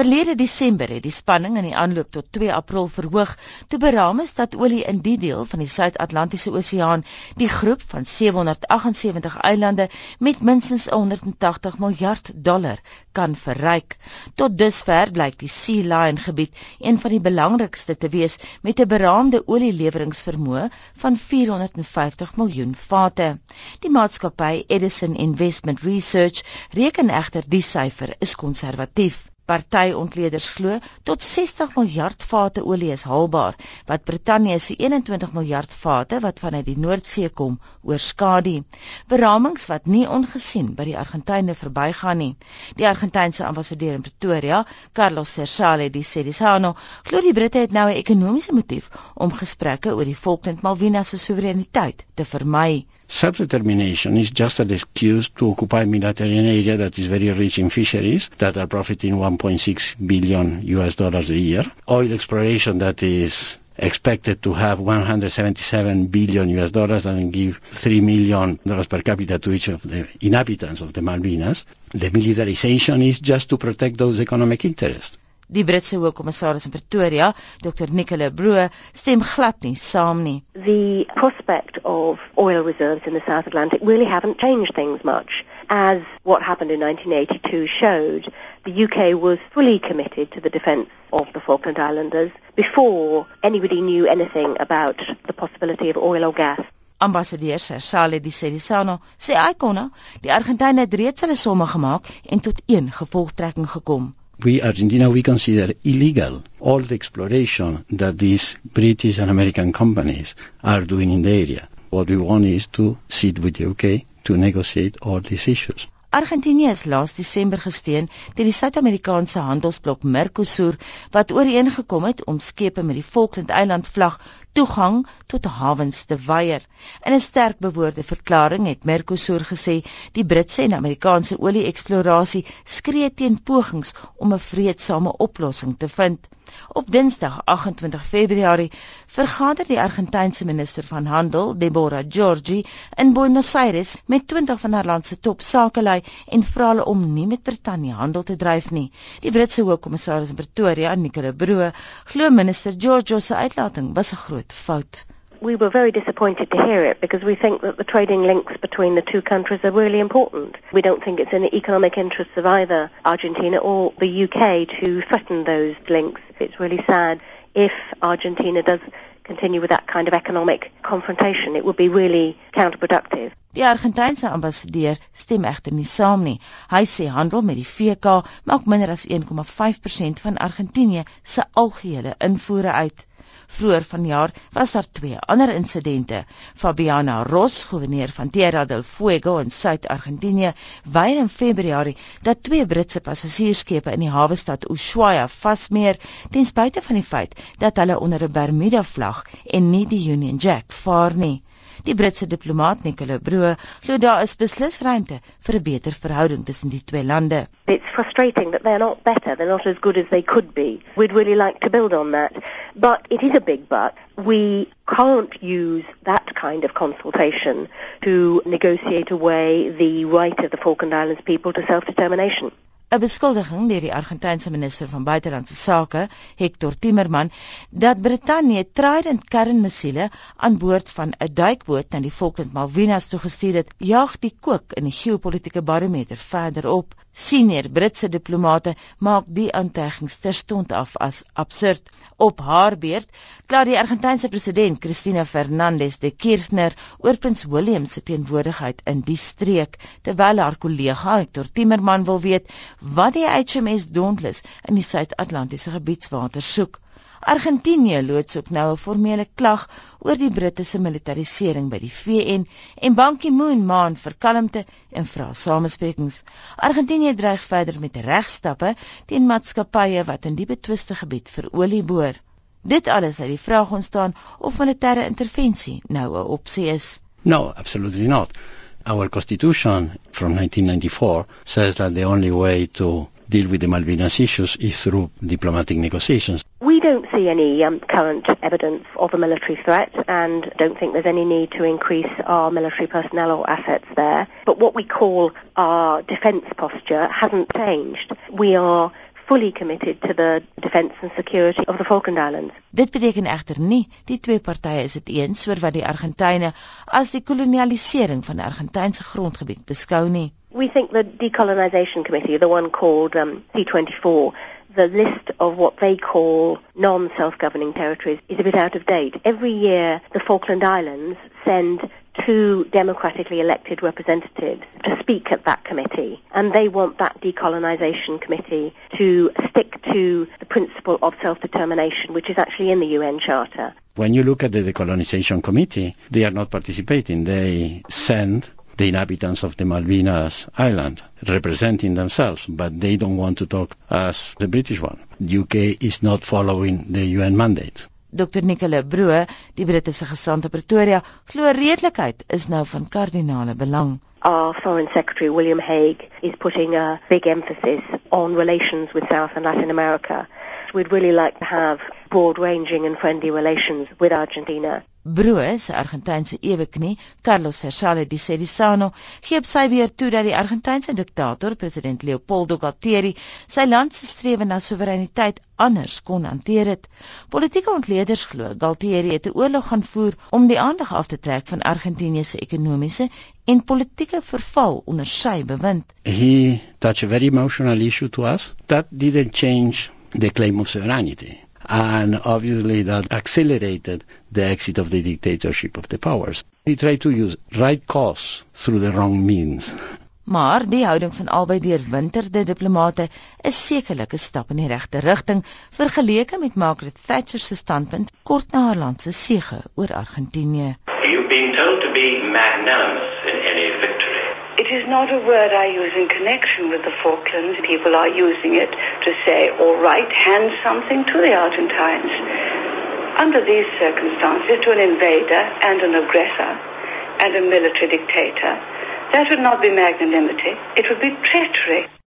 Verlede Desember het die spanning in die aanloop tot 2 April verhoog toe beraam is dat olie in die deel van die Suid-Atlantiese Oseaan die groep van 778 eilande met minstens 180 miljard dollar kan verryk. Tot dusver blyk die Sea Lion gebied een van die belangrikste te wees met 'n beraamde olieleweringvermoë van 450 miljoen vate. Die maatskappy Edison Investment Research reken egter die syfer is konservatief. Party ontleeders glo tot 60 miljard vate olie is haalbaar wat Brittanje se 21 miljard vate wat vanuit die Noordsee kom oorskadu. Beramings wat nie ongesien by die Argentyne verbygaan nie. Die Argentynse ambassadeur in Pretoria, Carlos Cersale di Sedisano, glo die Britte het nou 'n ekonomiese motief om gesprekke oor die Falkland Malvinas se soewereiniteit te vermy. Self-determination is just an excuse to occupy Mediterranean area that is very rich in fisheries that are profiting 1.6 billion US dollars a year. Oil exploration that is expected to have 177 billion US dollars and give 3 million dollars per capita to each of the inhabitants of the Malvinas. The militarization is just to protect those economic interests. Die Britse hoofkommissaris in Pretoria, Dr Nicola Broe, stem glad nie saam nie. The prospect of oil reserves in the South Atlantic really haven't changed things much. As what happened in 1982 showed, the UK was fully committed to the defence of the Falkland Islanders before anybody knew anything about the possibility of oil or gas. Ambassadeur Sale Di Serisano sê Icona, die Argentynë het reeds hulle somme gemaak en tot een gevolgtrekking gekom we Argentina we consider illegal all the exploration that these British and American companies are doing in the area. What we want is to sit with the UK to negotiate all these issues. Argentinië is laas Desember gesteun deur die Suid-Amerikaanse handelsblok Mercosur wat ooreengekom het om skepe met die Falkland-eiland vlag toegang tot hawens te weier. In 'n sterk bewoorde verklaring het Mercosur gesê die Britse en Amerikaanse olie-eksplorasie skree teen pogings om 'n vredesame oplossing te vind. Op Dinsdag 28 Februarie vergader die Argentynse minister van Handel, Deborah Giorgi, in Buenos Aires met 20 van haar land se topsakelei en vra hulle om nie met Brittanje handel te dryf nie. Die Britse hoofkommissaris in Pretoria, Nicola Broe, glo minister Giorgio se uitlating was 'n groot fout. we were very disappointed to hear it because we think that the trading links between the two countries are really important. We don't think it's in the economic interests of either Argentina or the UK to threaten those links. It's really sad if Argentina does continue with that kind of economic confrontation. It would be really counterproductive. Die Argentynse ambassadeur stem egter nie saam nie. Hy sê handel met die VK maak minder as 1,5% van Argentinië se algehele invoere uit. Vroeër vanjaar was daar twee ander insidente. Fabiana Ross, goewerneur van Tierra del Fuego in Suid-Argentinië, weier in Februarie dat twee Britse passasiersskepe in die hawe stad Ushuaia vasmeer ten spyte van die feit dat hulle onder 'n Bermuda vlag en nie die Union Jack vaar nie. Die Britse diplomaat Nicola Broe glo daar is beslis ruimte vir 'n beter verhouding tussen die twee lande. It's frustrating that they're not better, they're not as good as they could be. We'd really like to build on that. But it is a big but. We can't use that kind of consultation to negotiate away the right of the Falkland Islands people to self-determination. 'n beskuldiging deur die Argentynse minister van buitelandse sake, Hector Timerman, dat Brittanje trident kernmissiele aan boord van 'n duikboot na die Falkland Malvinas toegestuur het, jaag die kook in die geopolitiese barometer verder op. Senior Britse diplomate maak die aantuigings terstond af as absurd. Op haar beurt kla die Argentynse president Cristina Fernandez de Kirchner oor prins Willem se teenwoordigheid in die streek, terwyl haar kollega Hector Timmerman wil weet wat die HMS Dauntless in die Suid-Atlantiese gebiedswater soek. Argentinië loods ook nou 'n formele klag oor die Britte se militarisering by die VN en Ban Ki-moon maan vir kalmte en vra samesprekings. Argentinië dreig verder met regstappe teen maatskappye wat in die betwiste gebied vir olie boor. Dit alles uit die vraag ontstaan of militêre intervensie nou 'n opsie is. No, absolutely not. Our constitution from 1994 says that the only way to deal with the Malvinas issues is through diplomatic negotiations. We don't see any um, current evidence of a military threat and don't think there's any need to increase our military personnel or assets there. But what we call our defence posture hasn't changed. We are fully committed to the defence and security of the Falkland Islands. Dit beteken egter nie die twee partye is dit eens oor wat die Argentyne as die kolonialisering van Argentynse grondgebied beskou nie. We think the Decolonisation Committee, the one called um, C24, the list of what they call non-self-governing territories is a bit out of date. Every year, the Falkland Islands send two democratically elected representatives to speak at that committee. And they want that decolonisation committee to stick to the principle of self-determination, which is actually in the UN Charter. When you look at the decolonisation committee, they are not participating. They send the inhabitants of the Malvinas Island representing themselves, but they don't want to talk as the British one. UK is not following the UN mandate. Dr Nicola Broe, die Britse gesant te Pretoria, glo redelikheid is nou van kardinale belang. Our Foreign Secretary William Hague is putting a big emphasis on relations with South and Latin America. We'd really like to have broad-ranging and friendly relations with Argentina. Broe se Argentynse eweknie, Carlos Cersale di Cerisano, gee op sy beurt toe dat die Argentynse diktator, president Leopoldo Galtieri, sy land se strewe na soewereiniteit anders kon hanteer het. Politieke ontleeders glo Galtieri het 'n oorlog gaan voer om die aandag af te trek van Argentinië se ekonomiese en politieke verval onder sy bewind. He touched a very emotional issue to us that didn't change the claim of sovereignty and obviously that accelerated the exit of the dictatorship of the powers. He tried to use right cause through the wrong means. Maar die houding van albei deurwinterde diplomate is sekerlik 'n stap in die regte rigting vergeleke met Margaret Thatcher se standpunt kort na haar land se sege oor Argentinië. You've been told to be magnanimous in any victory. It is not a word I use in connection with the Falklands. People are using it to say, all right, hand something to the Argentines. Under these circumstances, to an invader and an aggressor and a military dictator, that would not be magnanimity. It would be treachery.